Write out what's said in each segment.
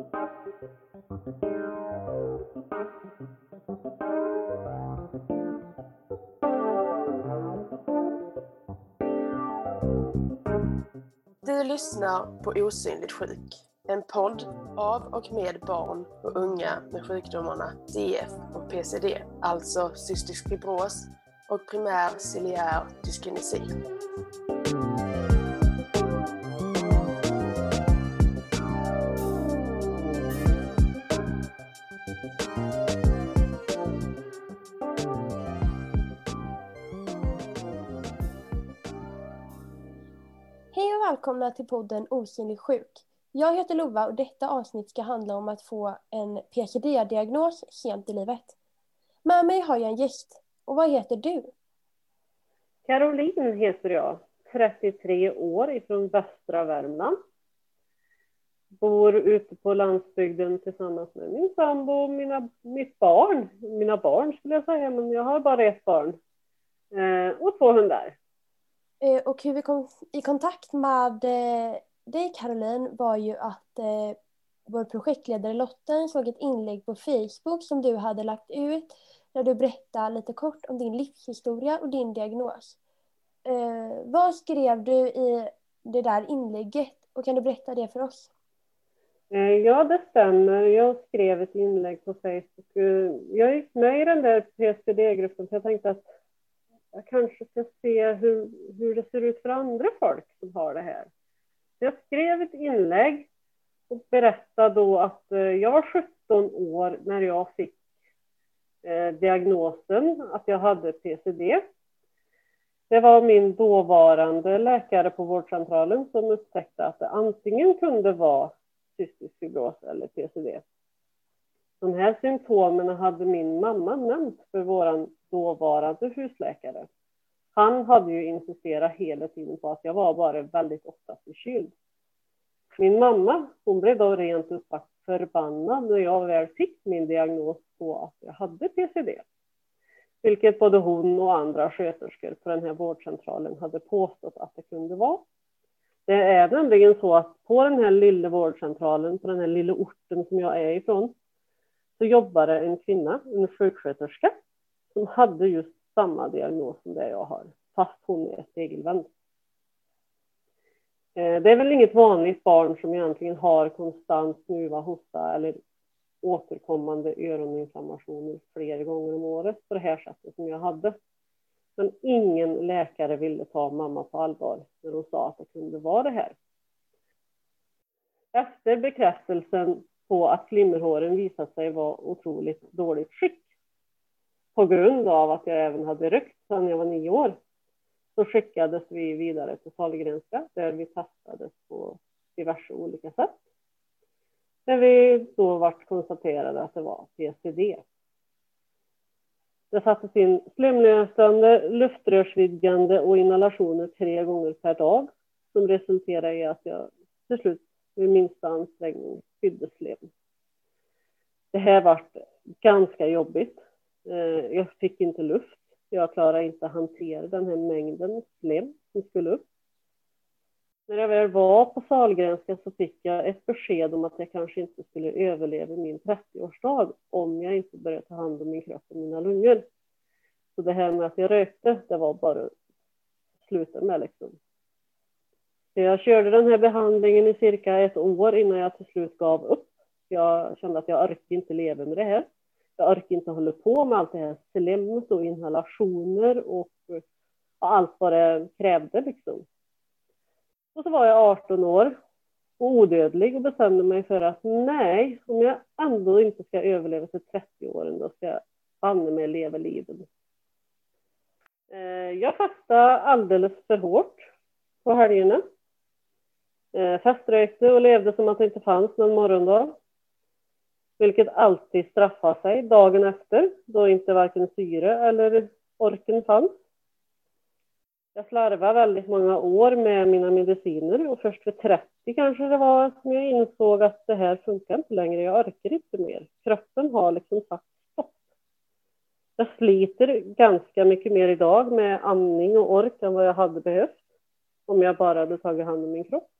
Du lyssnar på Osynligt sjuk, en podd av och med barn och unga med sjukdomarna CF och PCD, alltså cystisk fibros och primär ciliär dyskinesi. Välkomna till podden Osynlig sjuk. Jag heter Lova och detta avsnitt ska handla om att få en PCD-diagnos sent i livet. Med mig har jag en gäst. Och vad heter du? Caroline heter jag, 33 år ifrån västra Värmland. Bor ute på landsbygden tillsammans med min sambo och mina, mitt barn. Mina barn skulle jag säga, men jag har bara ett barn. Eh, och två hundar. Eh, och hur vi kom i kontakt med eh, dig Caroline var ju att eh, vår projektledare Lotten såg ett inlägg på Facebook som du hade lagt ut där du berättade lite kort om din livshistoria och din diagnos. Eh, vad skrev du i det där inlägget och kan du berätta det för oss? Ja, det stämmer. Jag skrev ett inlägg på Facebook. Jag gick med i den där PCD-gruppen för jag tänkte att jag kanske ska se hur, hur det ser ut för andra folk som har det här. Så jag skrev ett inlägg och berättade då att eh, jag var 17 år när jag fick eh, diagnosen att jag hade PCD. Det var min dåvarande läkare på vårdcentralen som upptäckte att det antingen kunde vara cystisk fibros eller PCD. De här symptomen hade min mamma nämnt för vår dåvarande husläkare. Han hade ju insisterat hela tiden på att jag var bara väldigt ofta förkyld. Min mamma, hon blev då rent ut sagt förbannad när jag väl fick min diagnos på att jag hade PCD. Vilket både hon och andra sköterskor på den här vårdcentralen hade påstått att det kunde vara. Det är nämligen så att på den här lilla vårdcentralen, på den här lilla orten som jag är ifrån, så jobbade en kvinna, en sjuksköterska, som hade just samma diagnos som det jag har, fast hon är spegelvänd. Eh, det är väl inget vanligt barn som egentligen har konstant snuva, hosta eller återkommande öroninflammationer flera gånger om året på det här sättet som jag hade. Men ingen läkare ville ta mamma på allvar när hon sa att det kunde vara det här. Efter bekräftelsen på att flimmerhåren visade sig vara otroligt dåligt skick på grund av att jag även hade rökt sedan jag var nio år så skickades vi vidare till Sahlgrenska där vi testades på diverse olika sätt. Där vi då vart konstaterade att det var PCD. Det sattes in slemlösande, luftrörsvidgande och inhalationer tre gånger per dag som resulterade i att jag till slut vid minsta ansträngning fylldes slem. Det här var ganska jobbigt. Eh, jag fick inte luft. Jag klarade inte att hantera den här mängden slem som skulle upp. När jag väl var på Sahlgrenska så fick jag ett besked om att jag kanske inte skulle överleva min 30-årsdag om jag inte började ta hand om min kropp och mina lungor. Så det här med att jag rökte, det var bara att sluta med liksom. Så jag körde den här behandlingen i cirka ett år innan jag till slut gav upp. Jag kände att jag orkar inte leva med det här. Jag orkar inte hålla på med allt det här slemmet och inhalationer och, och allt vad det krävde liksom. Och så var jag 18 år och odödlig och bestämde mig för att nej, om jag ändå inte ska överleva till 30-åren, då ska jag banne mig leva livet. Eh, jag fastade alldeles för hårt på helgerna. Eh, Feströkte och levde som att det inte fanns någon morgondag. Vilket alltid straffade sig dagen efter, då inte varken syre eller orken fanns. Jag slarvade väldigt många år med mina mediciner och först vid 30 kanske det var som jag insåg att det här funkar inte längre, jag orkar inte mer. Kroppen har liksom sagt stopp. Jag sliter ganska mycket mer idag med andning och ork än vad jag hade behövt om jag bara hade tagit hand om min kropp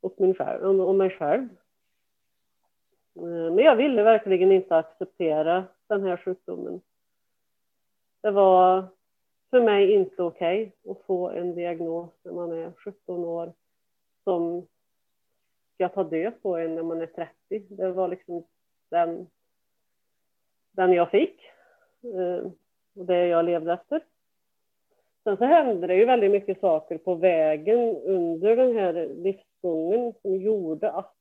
och, min själv, och mig själv. Eh, men jag ville verkligen inte acceptera den här sjukdomen. Det var för mig inte okej okay att få en diagnos när man är 17 år som ska ta död på en när man är 30. Det var liksom den, den jag fick eh, och det jag levde efter. Sen så hände det ju väldigt mycket saker på vägen under den här gången som gjorde att,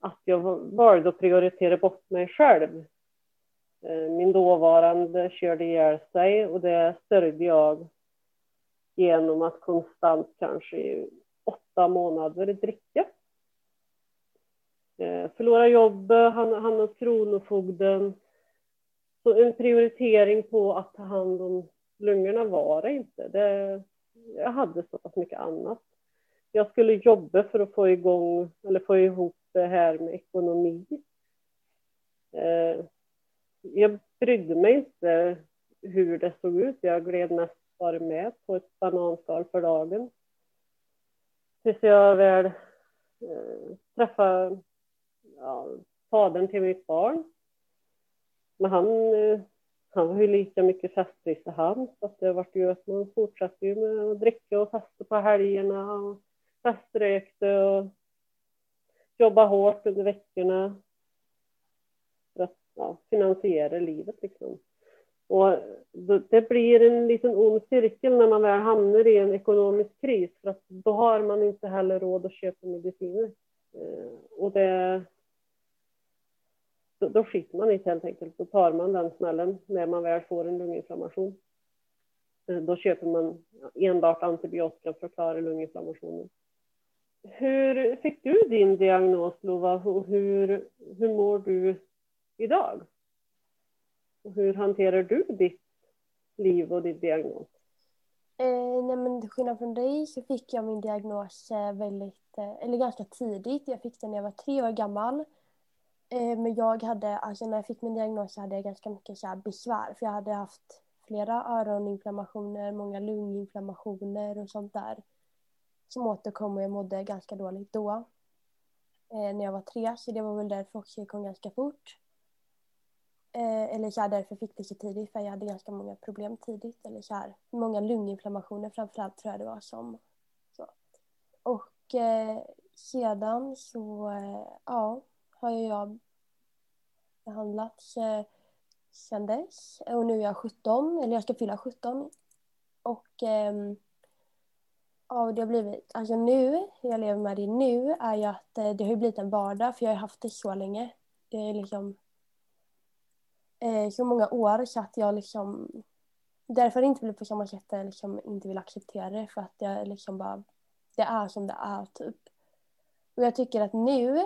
att jag valde att prioritera bort mig själv. Eh, min dåvarande körde ihjäl sig och det sörjde jag genom att konstant kanske i åtta månader dricka. Eh, förlora jobbet, hamna hos Kronofogden. Så en prioritering på att ta hand om lungorna var det inte. Det, jag hade så pass mycket annat. Jag skulle jobba för att få igång eller få ihop det här med ekonomi. Eh, jag brydde mig inte hur det såg ut. Jag gled mest bara med på ett bananskal för dagen. Tills jag väl eh, träffade ja, fadern till mitt barn. Men han eh, han var ju lika mycket festlig han, så att det vart ju att man fortsatte ju med att dricka och festa på helgerna och faströkte och jobbade hårt under veckorna för att ja, finansiera livet liksom. Och det blir en liten ond cirkel när man väl hamnar i en ekonomisk kris för att då har man inte heller råd att köpa mediciner. Eh, och det, då, skiter man i det helt enkelt. Då tar man den smällen när man väl får en lunginflammation. Eh, då köper man enbart antibiotika för att klara lunginflammationen. Hur fick du din diagnos Lova och hur, hur mår du idag? Och hur hanterar du ditt liv och din diagnos? Eh, nej men till skillnad från dig så fick jag min diagnos eh, väldigt, eh, eller ganska tidigt. Jag fick den när jag var tre år gammal. Eh, men jag hade, alltså när jag fick min diagnos så hade jag ganska mycket så besvär. För jag hade haft flera öroninflammationer, många lunginflammationer och sånt där. Som återkom och jag mådde ganska dåligt då. Eh, när jag var tre, så det var väl därför också det kom ganska fort. Eh, eller så här, därför fick det så tidigt, för jag hade ganska många problem tidigt. Eller så här, många lunginflammationer framförallt tror jag det var som. Så. Och eh, sedan så, eh, ja, har jag behandlats eh, sedan dess. Och nu är jag 17, eller jag ska fylla 17. Och ehm, ja, det har blivit, alltså nu, jag lever med det nu, är ju att eh, det har blivit en vardag för jag har haft det så länge. Det är liksom eh, så många år så att jag liksom därför inte blivit på samma sätt jag liksom inte vill acceptera det för att jag liksom bara det är som det är typ. Och jag tycker att nu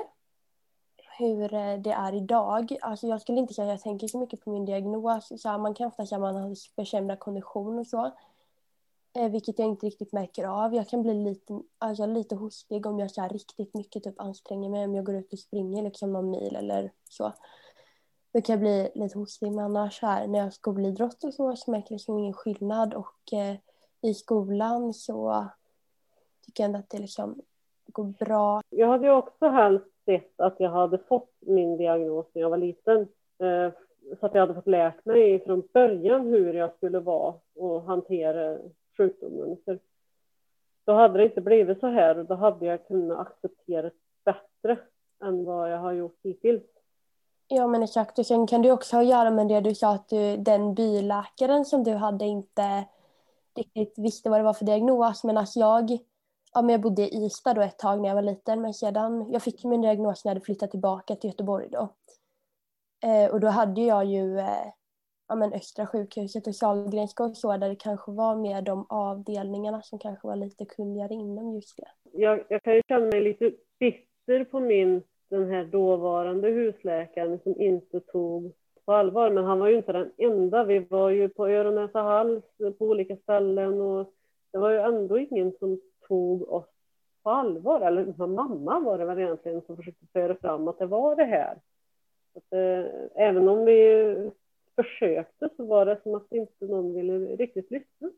hur eh, det är idag. Alltså jag skulle inte säga att jag tänker så mycket på min diagnos. Så man kan ofta säga att man har försämrad kondition och så. Eh, vilket jag inte riktigt märker av. Jag kan bli lite, alltså lite hostig om jag så riktigt mycket typ anstränger mig. Om jag går ut och springer liksom någon mil eller så. Då kan jag bli lite hostig. Men annars här, när jag skolidrott och så, så märker jag liksom ingen skillnad. Och eh, i skolan så tycker jag ändå att det liksom går bra. Jag hade ju också helst sett att jag hade fått min diagnos när jag var liten. Eh, så att jag hade fått lärt mig från början hur jag skulle vara och hantera sjukdomen. För då hade det inte blivit så här och då hade jag kunnat acceptera bättre än vad jag har gjort hittills. Ja men exakt och sen kan det också ha att göra med det du sa att du, den byläkaren som du hade inte riktigt visste vad det var för diagnos men att jag ja, men jag bodde i Ystad då ett tag när jag var liten men sedan, jag fick min diagnos när jag hade flyttat tillbaka till Göteborg då. Eh, och då hade jag ju eh, ja, men Östra sjukhuset och Sahlgrenska och så där det kanske var mer de avdelningarna som kanske var lite kunnigare inom just det. Jag, jag kan ju känna mig lite bitter på min, den här dåvarande husläkaren som inte tog på allvar, men han var ju inte den enda. Vi var ju på öron, näsa, hals på olika ställen och det var ju ändå ingen som tog oss på allvar. Eller mamma var det väl egentligen som försökte föra fram att det var det här. Att, eh, även om vi försökte så var det som att inte någon ville riktigt lyssna.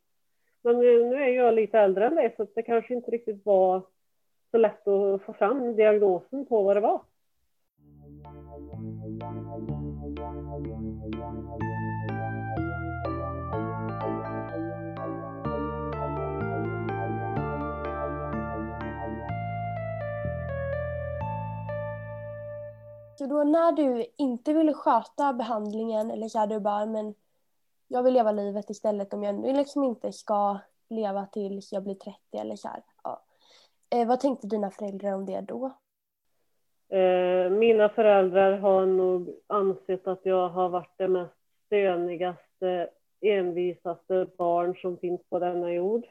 Men nu är jag lite äldre än dig så det kanske inte riktigt var så lätt att få fram diagnosen på vad det var. Så då när du inte ville sköta behandlingen eller så du bara men jag vill leva livet istället om jag nu liksom inte ska leva tills jag blir 30 eller så här. Ja. Eh, vad tänkte dina föräldrar om det då? Eh, mina föräldrar har nog ansett att jag har varit det mest stönigaste, envisaste barn som finns på denna jord.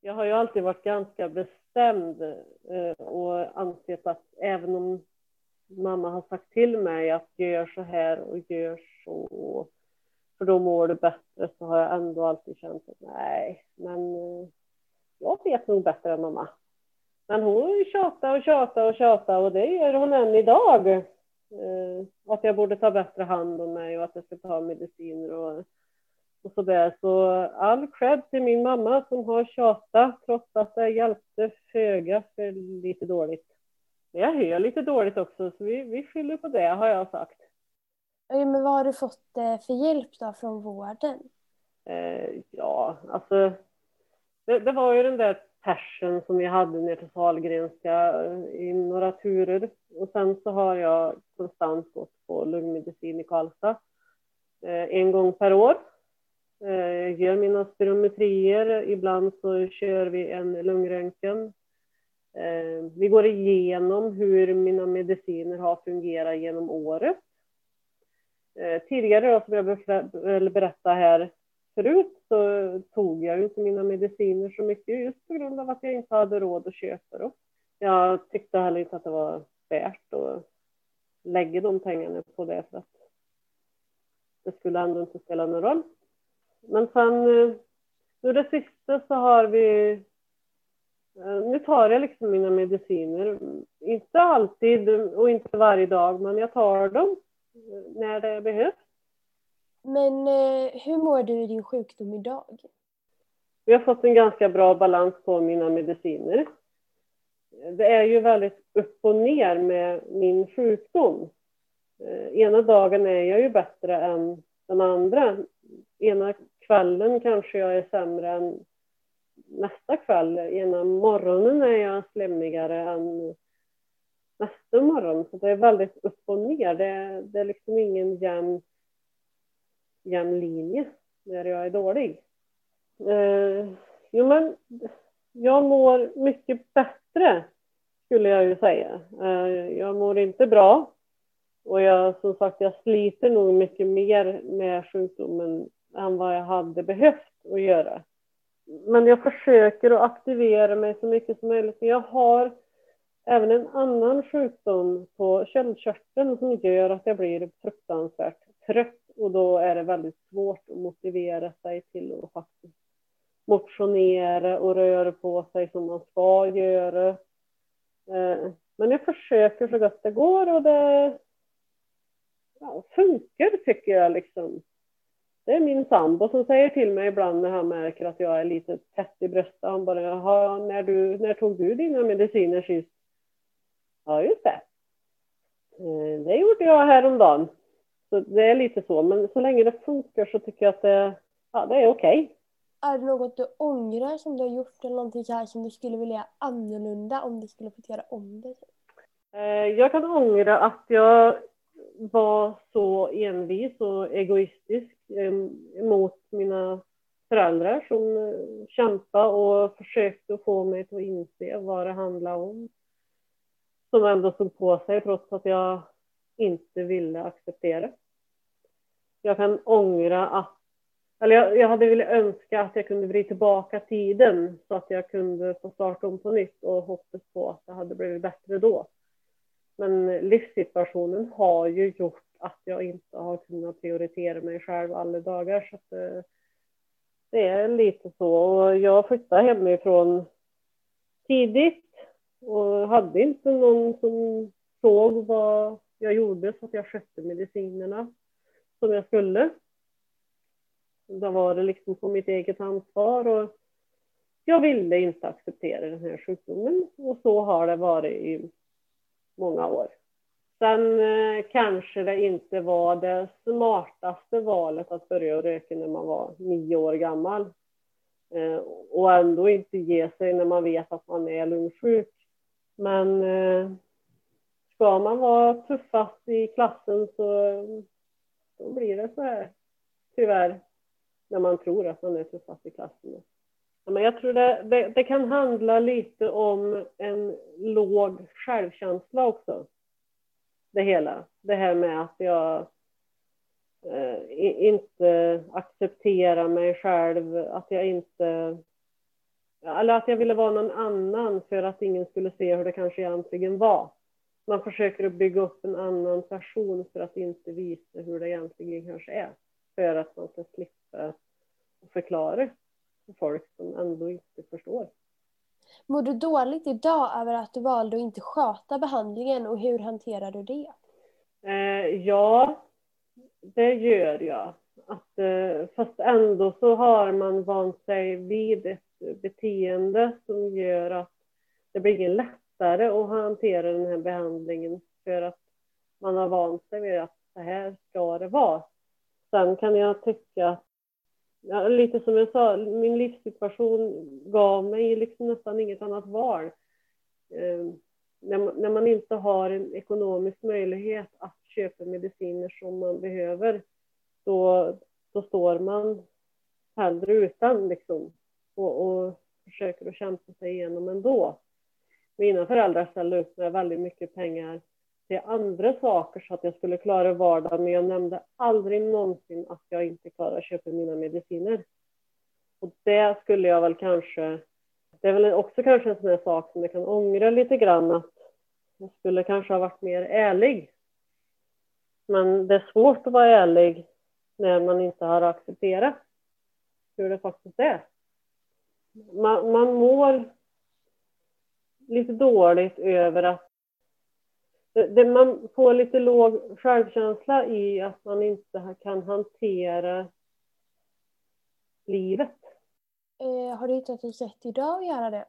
Jag har ju alltid varit ganska bestämd eh, och ansett att även om mamma har sagt till mig att gör så här och gör så, för då mår du bättre, så har jag ändå alltid känt att nej, men eh, jag vet nog bättre än mamma. Men hon tjatar och tjatar och tjatar och det gör hon än idag. Eh, att jag borde ta bättre hand om mig och att jag ska ta mediciner och, och sådär. Så all cred till min mamma som har tjatat trots att det hjälpte föga för lite dåligt. Men jag hör lite dåligt också så vi, vi skyller på det har jag sagt. Ja, men vad har du fått eh, för hjälp då från vården? Eh, ja, alltså det, det, var ju den där persen som vi hade ner till Sahlgrenska eh, i några turer. Och sen så har jag konstant gått på lungmedicin i Karlstad eh, en gång per år. Eh, gör mina spirometrier, ibland så kör vi en lungröntgen. Eh, vi går igenom hur mina mediciner har fungerat genom året. Eh, tidigare, då, som jag berättade här förut, så tog jag inte mina mediciner så mycket just på grund av att jag inte hade råd att köpa dem. Jag tyckte heller inte att det var värt att lägga de pengarna på det för att det skulle ändå inte spela någon roll. Men sen eh, nu det sista så har vi nu tar jag liksom mina mediciner, inte alltid och inte varje dag, men jag tar dem när det behövs. Men eh, hur mår du i din sjukdom idag? Vi har fått en ganska bra balans på mina mediciner. Det är ju väldigt upp och ner med min sjukdom. Eh, ena dagen är jag ju bättre än den andra. Ena kvällen kanske jag är sämre än nästa kväll. Ena morgonen är jag slemmigare än nästa morgon. Så det är väldigt upp och ner. Det, det är liksom ingen jämn, jämn linje när jag är dålig. Eh, jo, men jag mår mycket bättre skulle jag ju säga. Eh, jag mår inte bra och jag, som sagt, jag sliter nog mycket mer med sjukdomen än vad jag hade behövt att göra. Men jag försöker att aktivera mig så mycket som möjligt. Jag har även en annan sjukdom på köldkörteln som gör att jag blir fruktansvärt trött och då är det väldigt svårt att motivera sig till att faktiskt motionera och röra på sig som man ska göra. Eh, men jag försöker så gott det går och det ja, funkar tycker jag liksom. Det är min sambo som säger till mig ibland när han märker att jag är lite tätt i bröstet. Han bara, när, du, när tog du dina mediciner sist? Ja, just det. Eh, det gjorde jag häromdagen. Så det är lite så, men så länge det funkar så tycker jag att det, ja, det är okej. Okay. Är det något du ångrar som du har gjort eller någonting här som du skulle vilja göra annorlunda om du skulle få göra om det? Eh, jag kan ångra att jag var så envis och egoistisk Eh, emot mot mina föräldrar som eh, kämpade och försökte få mig att inse vad det handlade om som ändå såg på sig trots att jag inte ville acceptera. Jag kan ångra att, eller jag, jag hade velat önska att jag kunde vrida tillbaka tiden så att jag kunde få starta om på nytt och hoppas på att det hade blivit bättre då. Men eh, livssituationen har ju gjort att jag inte har kunnat prioritera mig själv alla dagar. Så att, eh, det är lite så. Jag flyttade hemifrån tidigt och hade inte någon som såg vad jag gjorde så att jag skötte medicinerna som jag skulle. Då var det liksom på mitt eget ansvar och jag ville inte acceptera den här sjukdomen och så har det varit i många år. Sen eh, kanske det inte var det smartaste valet att börja röka när man var nio år gammal. Eh, och ändå inte ge sig när man vet att man är lungsjuk. Men eh, ska man vara tuffast i klassen så då blir det så här, tyvärr, när man tror att man är tuffast i klassen. Men jag tror det, det, det, kan handla lite om en låg självkänsla också. Det hela. Det här med att jag eh, inte accepterar mig själv, att jag inte... Eller att jag ville vara någon annan för att ingen skulle se hur det kanske egentligen var. Man försöker att bygga upp en annan person för att inte visa hur det egentligen kanske är. För att man ska slippa förklara för folk som ändå inte förstår. Mår du dåligt idag över att du valde att inte sköta behandlingen och hur hanterar du det? Eh, ja, det gör jag. Att, eh, fast ändå så har man vant sig vid ett beteende som gör att det blir lättare att hantera den här behandlingen för att man har vant sig vid att så här ska det vara. Sen kan jag tycka att ja, lite som jag sa, min livssituation gav mig liksom nästan inget annat val. Eh, när, man, när man inte har en ekonomisk möjlighet att köpa mediciner som man behöver, då, då står man hellre utan liksom och, och försöker att kämpa sig igenom ändå. Mina föräldrar ställde upp med väldigt mycket pengar till andra saker så att jag skulle klara vardagen, men jag nämnde aldrig någonsin att jag inte klarar att köpa mina mediciner. Och det skulle jag väl kanske, det är väl också kanske en sån här sak som jag kan ångra lite grann, att jag skulle kanske ha varit mer ärlig. Men det är svårt att vara ärlig när man inte har accepterat hur det faktiskt är. Man, man mår lite dåligt över att det, man får lite låg självkänsla i att man inte kan hantera livet. Eh, har du hittat ett sätt idag att göra det?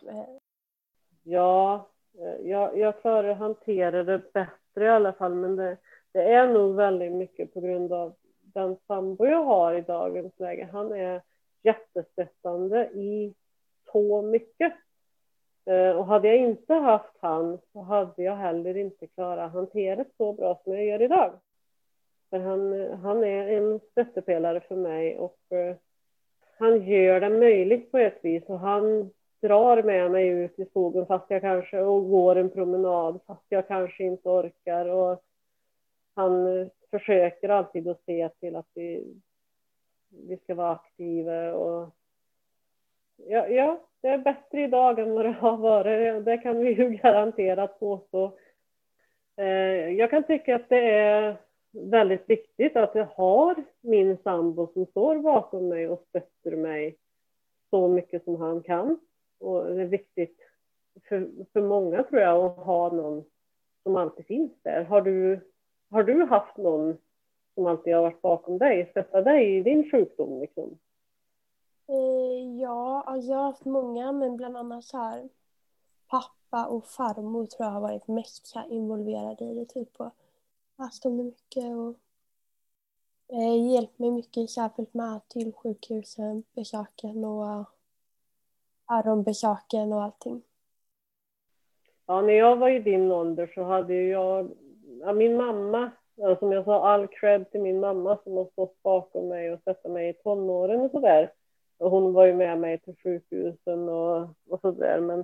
Ja, eh, jag, jag klarar att hantera det bättre i alla fall, men det, det är nog väldigt mycket på grund av den sambo jag har i dagens läge. Han är jättestöttande i så mycket. Eh, och hade jag inte haft han så hade jag heller inte klarat hanteret så bra som jag gör idag. För han, han är en stöttepelare för mig och eh, han gör det möjligt på ett vis och han drar med mig ut i skogen fast jag kanske och går en promenad fast jag kanske inte orkar och han eh, försöker alltid att se till att vi, vi ska vara aktiva och ja, ja det är bättre idag än vad det har varit. Det kan vi ju garanterat påstå. Eh, jag kan tycka att det är väldigt viktigt att jag har min sambo som står bakom mig och stöttar mig så mycket som han kan. Och det är viktigt för, för många tror jag att ha någon som alltid finns där. Har du, har du haft någon som alltid har varit bakom dig, stöttat dig i din sjukdom? Liksom? Ja, alltså jag har haft många, men bland annat så här pappa och farmor tror jag har varit mest så involverade i det. Typ och haft om det mycket och eh, hjälpt mig mycket, särskilt med till sjukhusen, besöken och öronbesöken och allting. Ja, när jag var i din ålder så hade jag, ja, min mamma, som jag sa, all cred till min mamma som har stått bakom mig och stöttat mig i tonåren och sådär. Och hon var ju med mig till sjukhusen och, och så där. Men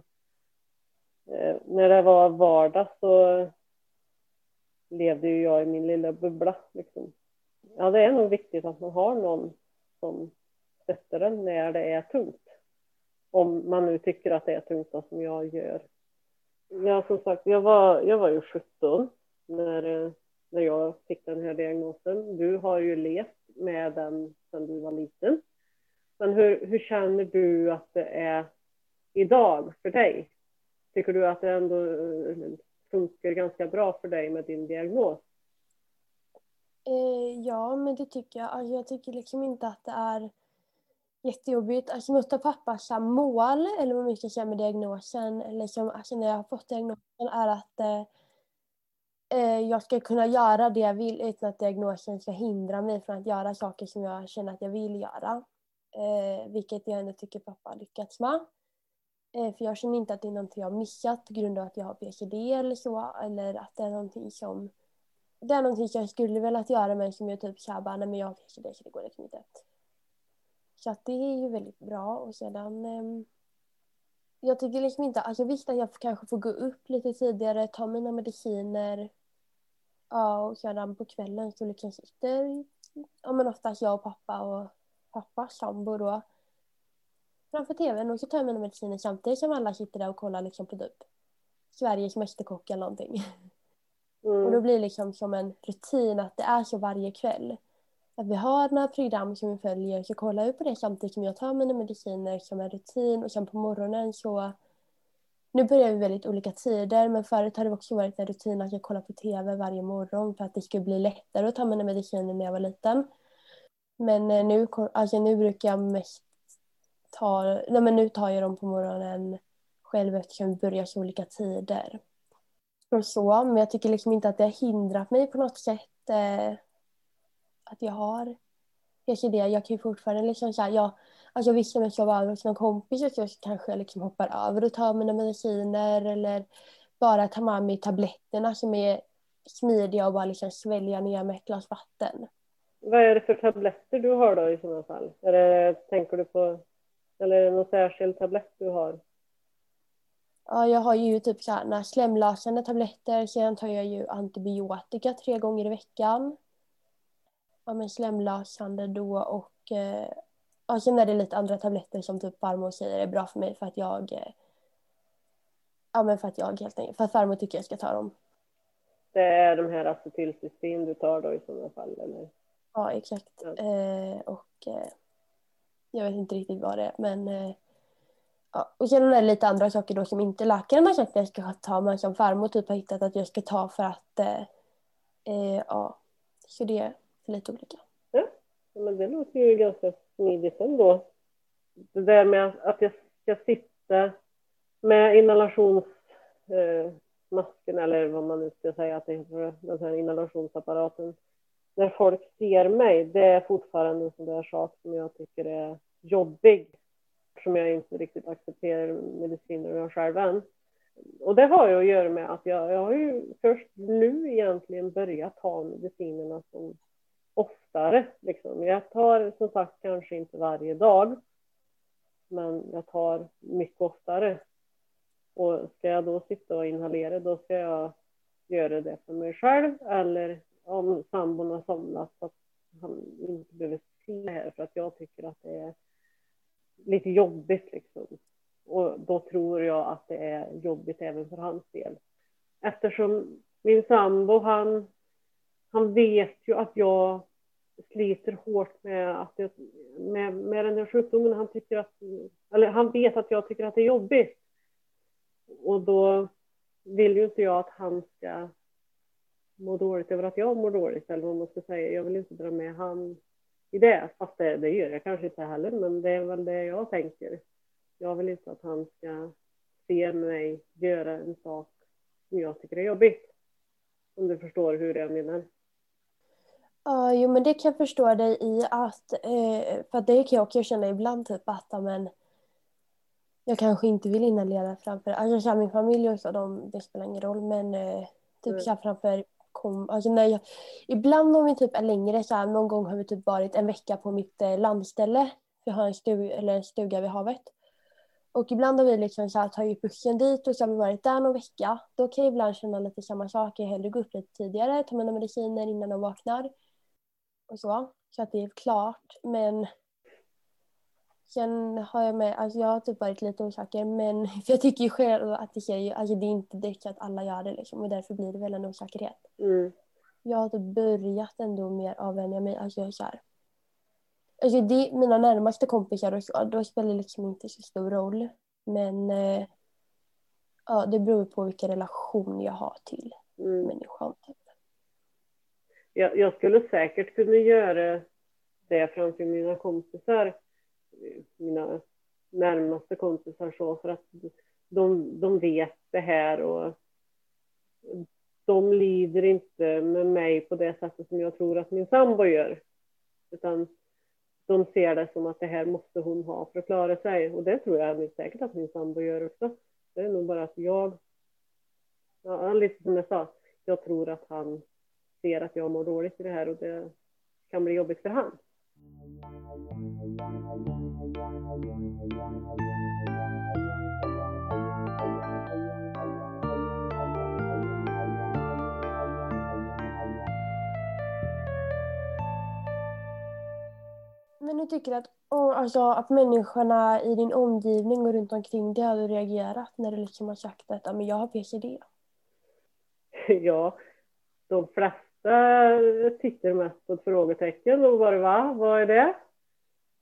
eh, när det var vardag så levde ju jag i min lilla bubbla. Liksom. Ja, det är nog viktigt att man har någon som stöttar en när det är tungt. Om man nu tycker att det är tungt då, som jag gör. Ja, som sagt, jag var, jag var ju 17 när, eh, när jag fick den här diagnosen. Du har ju levt med den sedan du var liten. Men hur, hur känner du att det är idag för dig? Tycker du att det ändå eh, funkar ganska bra för dig med din diagnos? Eh, ja, men det tycker jag. Alltså, jag tycker liksom inte att det är jättejobbigt. Alltså något av pappas mål, eller vad man ska säga med diagnosen, eller som, alltså när jag har fått diagnosen, är att eh, eh, jag ska kunna göra det jag vill utan att diagnosen ska hindra mig från att göra saker som jag känner att jag vill göra. Eh, vilket jag ändå tycker pappa har lyckats med. Eh, för jag känner inte att det är någonting jag har missat på grund av att jag har PCD eller så, eller att det är någonting som det är någonting som jag skulle velat göra men som jag typ såhär bara, nej men jag har PCD så det går liksom inte. Så att det är ju väldigt bra och sedan eh, jag tycker liksom inte, alltså visst att jag kanske får gå upp lite tidigare, ta mina mediciner. Ja, och sedan på kvällen så liksom sitter, ja men oftast jag och pappa och pappas sambo då framför tvn och så tar jag mina mediciner samtidigt som alla sitter där och kollar liksom på typ Sveriges Mästerkock eller någonting. Mm. Och då blir det liksom som en rutin att det är så varje kväll att vi har några program som vi följer så kollar vi på det samtidigt som jag tar mina mediciner som en rutin och sen på morgonen så nu börjar vi väldigt olika tider men förut har det också varit en rutin att jag kollar på tv varje morgon för att det skulle bli lättare att ta mina mediciner när jag var liten. Men eh, nu, alltså nu brukar jag mest ta, nej men nu tar jag dem på morgonen själv eftersom vi börjar så olika tider. Och så, men jag tycker liksom inte att det har hindrat mig på något sätt. Eh, att jag har PCD. Jag kan ju fortfarande liksom så här, jag, alltså vissa om jag sover över hos någon kompis så kanske jag liksom hoppar över och tar mina mediciner eller bara tar med mig tabletterna som är smidiga och bara liksom svälja ner med ett glas vatten. Vad är det för tabletter du har då i sådana fall? Det, tänker du på, eller är det någon särskild tablett du har? Ja, jag har ju typ så här, slemlösande tabletter, sen tar jag ju antibiotika tre gånger i veckan ja, men slemlösande då och eh, ja, sen är det lite andra tabletter som typ farmor säger är bra för mig för att jag eh, ja men för att jag helt enkelt, för att farmor tycker jag ska ta dem. Det är de här acetylcystein du tar då i sådana fall eller? Ja exakt. Eh, och eh, jag vet inte riktigt vad det är men eh, ja. och sen är det lite andra saker då som inte läkaren har sagt att jag ska ta men som farmor typ har hittat att jag ska ta för att eh, eh, ja så det lite olika. Ja, men det låter ju ganska smidigt ändå. Det där med att jag ska sitta med inhalationsmasken eh, eller vad man nu ska säga att det heter, den här inhalationsapparaten. När folk ser mig, det är fortfarande en sån där sak som jag tycker är jobbig. Som jag inte riktigt accepterar mediciner jag själv än. Och det har ju att göra med att jag, jag har ju först nu egentligen börjat ta medicinerna som oftare. Liksom. Jag tar som sagt kanske inte varje dag, men jag tar mycket oftare. Och ska jag då sitta och inhalera, då ska jag göra det för mig själv eller om sambon har somnat så att han inte behöver se det här för att jag tycker att det är lite jobbigt liksom. Och då tror jag att det är jobbigt även för hans del. Eftersom min sambo, han, han vet ju att jag sliter hårt med, att det, med, med den här sjukdomen. Han, tycker att, eller han vet att jag tycker att det är jobbigt. Och då vill ju inte jag att han ska må dåligt över att jag mår dåligt, eller vad man ska säga. Jag vill inte dra med han i det, fast det, det gör jag kanske inte heller, men det är väl det jag tänker. Jag vill inte att han ska se mig göra en sak som jag tycker är jobbigt. Om du förstår hur jag menar. Ja, jo men det kan jag förstå dig i att, eh, för det kan jag också känna ibland typ att men, jag kanske inte vill inhalera framför, alltså min familj och så, de, det spelar ingen roll men eh, typ mm. framför kom, alltså när jag, ibland om vi typ är längre så här, någon gång har vi typ varit en vecka på mitt eh, landställe, vi har en, stug, eller en stuga vid havet. Och ibland har vi liksom så här, tagit bussen dit och så har vi varit där någon vecka. Då kan jag ibland känna lite samma sak, jag hellre gå upp lite tidigare, ta mina mediciner innan de vaknar och så. Så att det är klart. Men sen har jag med, alltså jag har typ varit lite osäker men för jag tycker ju själv att det, är, alltså det är inte direkt att alla gör det liksom och därför blir det väl en osäkerhet. Mm. Jag har typ börjat ändå mer avvänja mig, alltså jag så här, Alltså det, mina närmaste kompisar och så, då spelar det liksom inte så stor roll. Men eh, ja, det beror på vilken relation jag har till mm. människan. Typ jag, jag skulle säkert kunna göra det framför mina kompisar. Eh, mina närmaste kompisar så för att de, de vet det här och de lider inte med mig på det sättet som jag tror att min sambo gör. Utan de ser det som att det här måste hon ha för att klara sig. Och det tror jag säkert att min sambo gör också. Det är nog bara att jag, ja, lite som jag sa, jag tror att han ser att jag mår dåligt i det här och det kan bli jobbigt för han. Men du tycker att, alltså, att människorna i din omgivning och runt omkring dig hade reagerat när du liksom har sagt att men jag har PCD? Ja, de flesta tittar mest på ett frågetecken och bara va, vad är det?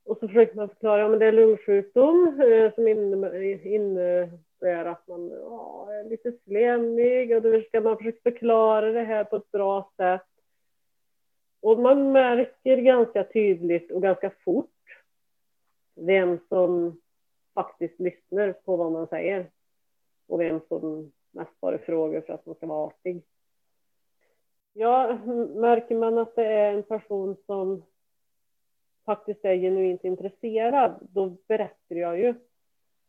Och så försöker man förklara, ja men det är lungsjukdom eh, som innebär att man ja, är lite slemmig och då ska man försöka förklara det här på ett bra sätt. Och man märker ganska tydligt och ganska fort vem som faktiskt lyssnar på vad man säger och vem som mest bara frågar för att man ska vara artig. Ja, märker man att det är en person som faktiskt är genuint intresserad, då berättar jag ju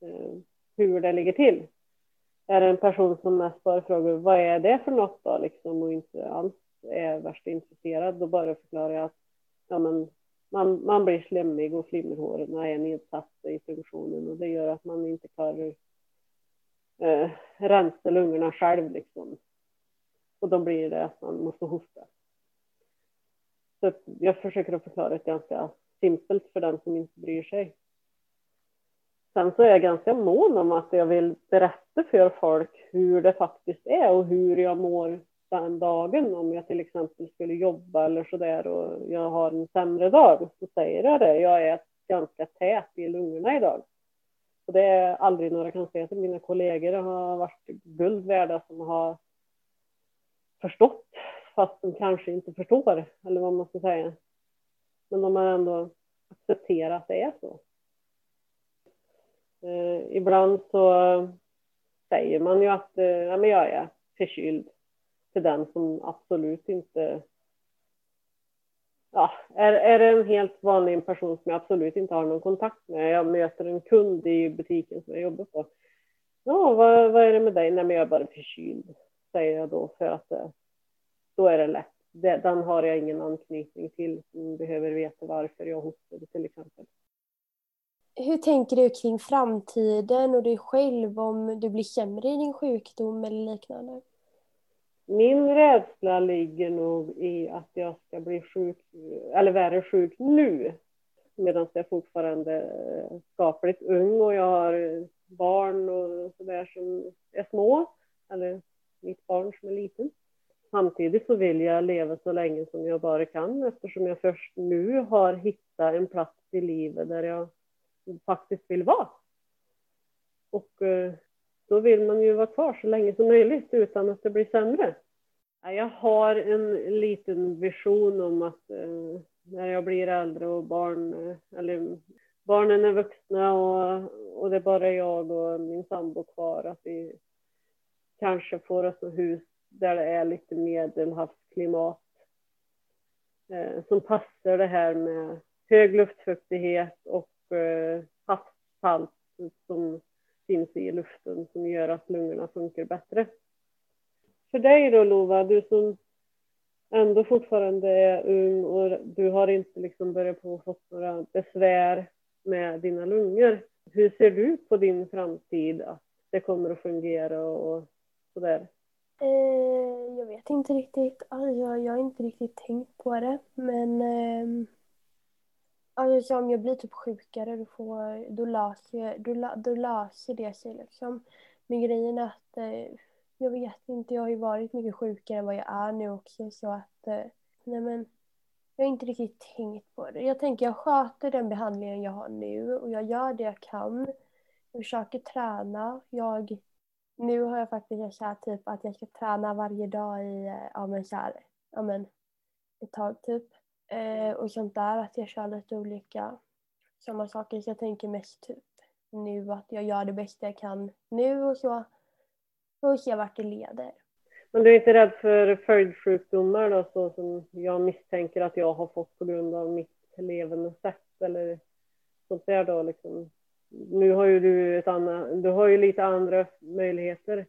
eh, hur det ligger till. Är det en person som mest bara frågar vad är det för något då, liksom, och inte alls är värst intresserad, då bara förklarar jag att ja, men, man, man blir slemmig och flimmerhåren är nedsatta i funktionen och det gör att man inte klarar eh, rensa lungorna själv. Liksom. Och då blir det att man måste hosta. Så jag försöker att förklara det ganska simpelt för den som inte bryr sig. Sen så är jag ganska mån om att jag vill berätta för folk hur det faktiskt är och hur jag mår den dagen. Om jag till exempel skulle jobba eller så där och jag har en sämre dag så säger jag det. Jag är ganska tät i lungorna idag. Och det är aldrig några konstigheter. Mina kollegor har varit guld värda som har förstått fast de kanske inte förstår eller vad man ska säga. Men de har ändå accepterat att det är så. Eh, ibland så säger man ju att eh, ja, men jag är förkyld till den som absolut inte ja, är, är det en helt vanlig person som jag absolut inte har någon kontakt med. Jag möter en kund i butiken som jag jobbar på. Ja, vad, vad är det med dig? Nej, men jag är bara förkyld, säger jag då för att eh, då är det lätt. Den har jag ingen anknytning till som behöver veta varför jag hostade till exempel. Hur tänker du kring framtiden och dig själv om du blir sämre i din sjukdom eller liknande? Min rädsla ligger nog i att jag ska bli sjuk, eller värre sjuk nu. Medan jag fortfarande är skapligt ung och jag har eh, barn och sådär som är små. Eller mitt barn som är liten. Samtidigt så vill jag leva så länge som jag bara kan eftersom jag först nu har hittat en plats i livet där jag faktiskt vill vara. Och eh, då vill man ju vara kvar så länge som möjligt utan att det blir sämre. Jag har en liten vision om att eh, när jag blir äldre och barn, eh, eller barnen är vuxna och, och det är bara jag och min sambo kvar, att vi kanske får oss ett hus där det är lite medelhavsklimat eh, som passar det här med hög luftfuktighet och eh, havssalt som finns i luften som gör att lungorna funkar bättre. För dig då Lova, du som ändå fortfarande är ung och du har inte liksom börjat på fått några besvär med dina lungor. Hur ser du på din framtid, att det kommer att fungera och sådär? Eh, jag vet inte riktigt. Alltså, jag har inte riktigt tänkt på det. Men eh, alltså, om jag blir typ sjukare då, får, då, löser, då, då löser det sig. Liksom. Men grejen är att eh, jag vet inte. Jag har ju varit mycket sjukare än vad jag är nu också. Så att eh, nej men, jag har inte riktigt tänkt på det. Jag tänker jag sköter den behandlingen jag har nu och jag gör det jag kan. Jag försöker träna. Jag nu har jag faktiskt kärt typ att jag ska träna varje dag i, eh, ja men så här, ja men ett tag typ. Eh, och sånt där, att jag kör lite olika samma saker. Så jag tänker mest typ nu att jag gör det bästa jag kan nu och så får se vart det leder. Men du är inte rädd för följdsjukdomar då, så som jag misstänker att jag har fått på grund av mitt levande sätt eller sånt där då liksom? Nu har ju du ett annat, du har ju lite andra möjligheter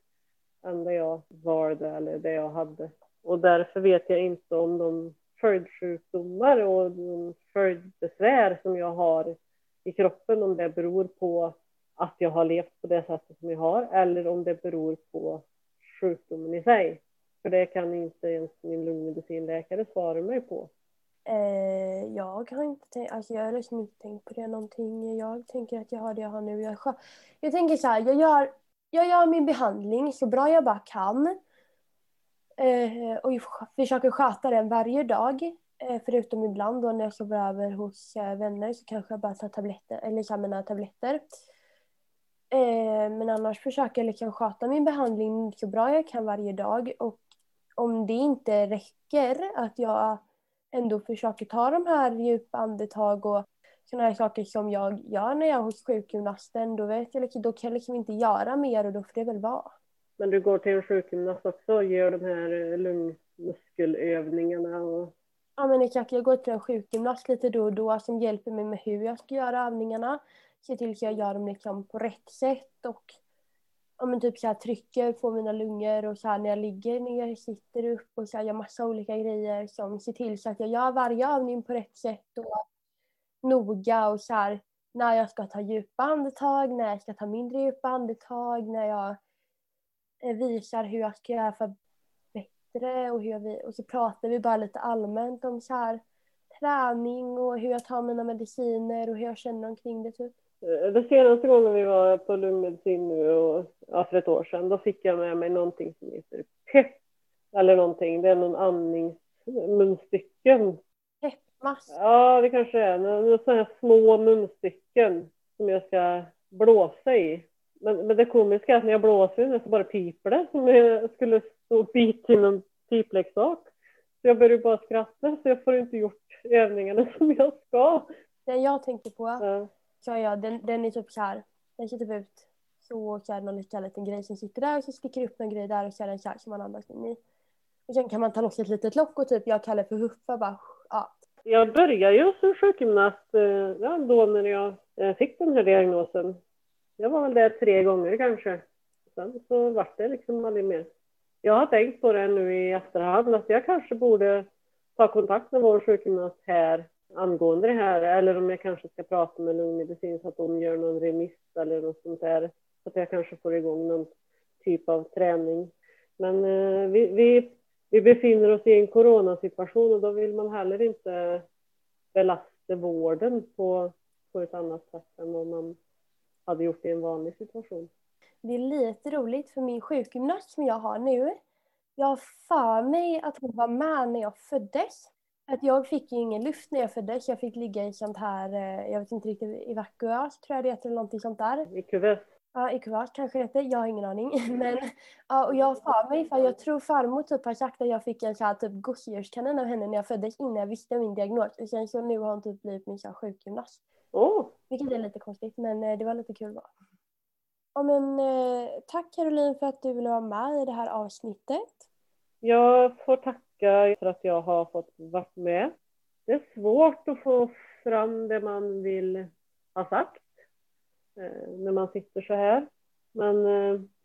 än det jag valde eller det jag hade. Och därför vet jag inte om de följdsjukdomar och följdbesvär som jag har i kroppen, om det beror på att jag har levt på det sättet som jag har eller om det beror på sjukdomen i sig. För det kan inte ens min lungmedicinläkare svara mig på. Eh, jag har inte tänkt, alltså jag har liksom inte tänkt på det någonting. Jag tänker att jag har det jag har nu. Jag, jag tänker så här, jag gör, jag gör min behandling så bra jag bara kan. Eh, och försöker sköta den varje dag. Eh, förutom ibland då när jag sover över hos eh, vänner så kanske jag bara tar tabletter, eller tar mina tabletter. Eh, men annars försöker jag liksom sköta min behandling så bra jag kan varje dag. Och om det inte räcker, att jag ändå försöker ta de här djupa andetag och sådana här saker som jag gör när jag är hos sjukgymnasten, då, vet jag, liksom, då kan jag liksom inte göra mer och då får det väl vara. Men du går till en sjukgymnast också och gör de här eh, lungmuskelövningarna? Och... Ja men exakt, jag går till en sjukgymnast lite då och då som hjälper mig med hur jag ska göra övningarna. Se till så jag gör dem liksom på rätt sätt och ja, men typ så här, trycker på mina lungor och så här, när jag ligger ner, sitter upp och så här, gör massa olika grejer som ser till så att jag gör varje övning på rätt sätt och noga och så här, när jag ska ta djupa andetag, när jag ska ta mindre djupa andetag, när jag visar hur jag ska göra för bättre och, hur vi, och så pratar vi bara lite allmänt om så här, träning och hur jag tar mina mediciner och hur jag känner omkring det. Typ. Eh, det senaste gången vi var på lungmedicin nu, och, ja, för ett år sedan, då fick jag med mig någonting som heter PEP eller någonting. Det är någon andningsmunstycken. Peppmask? Ja, det kanske är. Några sådana här små munstycken som jag ska blåsa i. Men, men det komiska är att när jag blåser i den så bara piper det som jag skulle stå och bita i någon pipleksak. Så jag börjar bara skratta så jag får inte gjort övningarna som jag ska. Den jag tänker på ja jag, den, den är typ så här, den ser typ ut så och så är det någon liten, liten grej som sitter där och så sticker upp en grej där och så är det en kärl som man andas in i. Och sen kan man ta loss ett litet lock och typ jag kallar det för huffa bara, ja. Jag började ju som sjukgymnast eh, ja, då när jag eh, fick den här diagnosen. Jag var väl där tre gånger kanske. Sen så vart det liksom aldrig mer. Jag har tänkt på det nu i efterhand att jag kanske borde ta kontakt med vår sjukgymnast här angående det här eller om jag kanske ska prata med lungmedicin så att de gör någon remiss eller något sånt där så att jag kanske får igång någon typ av träning. Men eh, vi, vi, vi befinner oss i en coronasituation och då vill man heller inte belasta vården på, på ett annat sätt än vad man hade gjort i en vanlig situation. Det är lite roligt för min sjukgymnast som jag har nu, jag har för mig att hon var med när jag föddes. Att jag fick ju ingen luft när jag föddes. Jag fick ligga i sånt här, eh, jag vet inte riktigt, evakuas tror jag det heter eller någonting sånt där. I kuvös? Ja, i kuvös kanske det heter. Jag har ingen aning. Men ja, och jag för mig, för jag tror farmor typ har sagt att jag fick en sån här typ gosedjurskanin av henne när jag föddes innan jag visste min diagnos. Och sen så nu har hon typ blivit min sjukgymnast. Oh. Vilket är lite konstigt men eh, det var lite kul bara. Ja, men, eh, tack Caroline för att du ville vara med i det här avsnittet. Jag får tacka för att jag har fått vara med. Det är svårt att få fram det man vill ha sagt eh, när man sitter så här. Men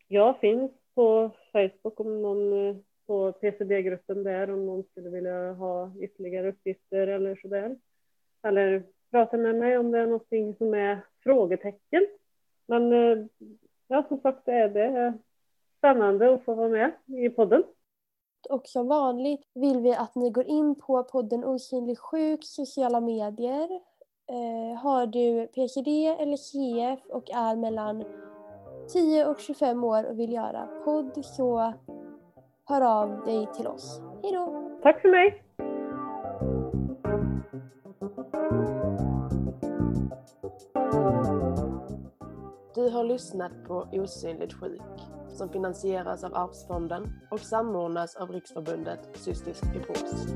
jag finns på Facebook om någon på PCB-gruppen där om någon skulle vilja ha ytterligare uppgifter eller så där. Eller prata med mig om det är någonting som är frågetecken. Men ja, som sagt, är det spännande att få vara med i podden. Och som vanligt vill vi att ni går in på podden Osynlig sjuk sociala medier. Eh, har du PCD eller CF och är mellan 10 och 25 år och vill göra podd så hör av dig till oss. Hejdå! Tack för mig! Du har lyssnat på Osynligt sjuk som finansieras av Arvsfonden och samordnas av Riksförbundet Cystisk fibros.